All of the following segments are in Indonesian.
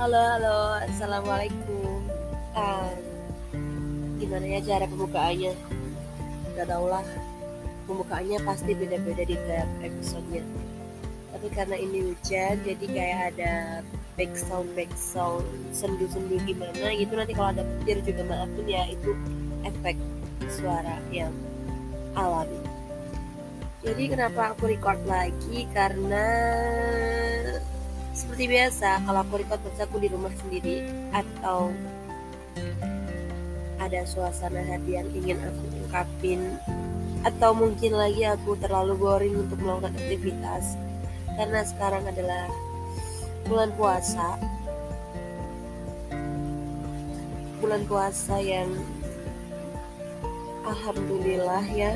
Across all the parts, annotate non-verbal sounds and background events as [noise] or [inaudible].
Halo, halo, assalamualaikum. Um, gimana ya cara pembukaannya? Gak tau lah. Pembukaannya pasti beda-beda di tiap episodenya. Tapi karena ini hujan, jadi kayak ada back sound, back sound, sendu-sendu gimana gitu. Nanti kalau ada petir juga maafin ya, itu efek suara yang alami. Jadi kenapa aku record lagi? Karena seperti biasa kalau aku record aku di rumah sendiri atau ada suasana hati yang ingin aku ungkapin atau mungkin lagi aku terlalu boring untuk melakukan aktivitas karena sekarang adalah bulan puasa. Bulan puasa yang alhamdulillah ya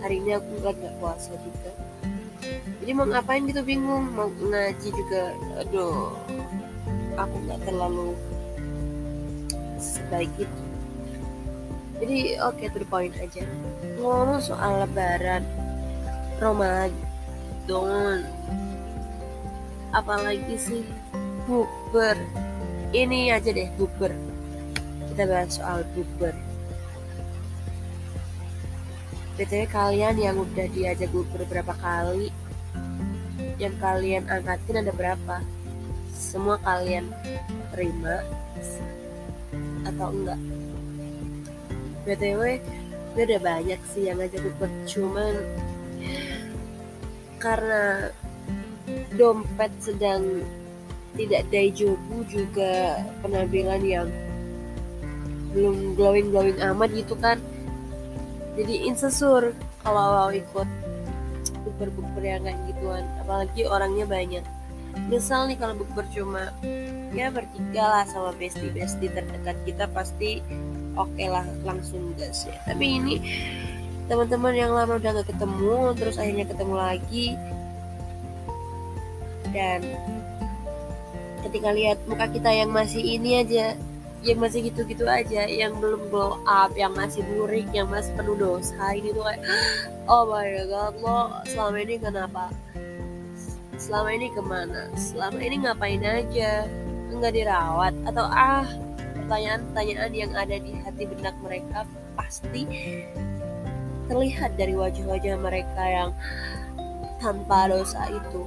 hari ini aku nggak puasa juga jadi mau ngapain gitu bingung. Mau ngaji juga aduh. Aku nggak terlalu sebaik itu. Jadi oke okay, to point aja. Ngomong soal lebaran Ramadan. Apalagi sih bukber. Ini aja deh bukber. Kita bahas soal bukber. BTW kalian yang udah diajak bukber berapa kali yang kalian angkatin ada berapa? Semua kalian terima atau enggak? BTW gue udah banyak sih yang ngajak bukber cuman karena dompet sedang tidak daijobu juga penampilan yang belum glowing glowing amat gitu kan. Jadi insecure kalau mau ikut kayak gituan. Apalagi orangnya banyak. Misal nih kalau bukber cuma ya bertiga lah sama bestie bestie terdekat kita pasti oke okay lah langsung gas ya. Tapi ini teman-teman yang lama udah gak ketemu terus akhirnya ketemu lagi. Dan ketika lihat muka kita yang masih ini aja yang masih gitu-gitu aja yang belum glow up yang masih burik yang masih penuh dosa ini tuh kayak [gasps] oh my god lo selama ini kenapa? Selama ini ke mana? Selama ini ngapain aja? Enggak dirawat? Atau ah pertanyaan-pertanyaan yang ada di hati benak mereka pasti terlihat dari wajah-wajah mereka yang tanpa dosa itu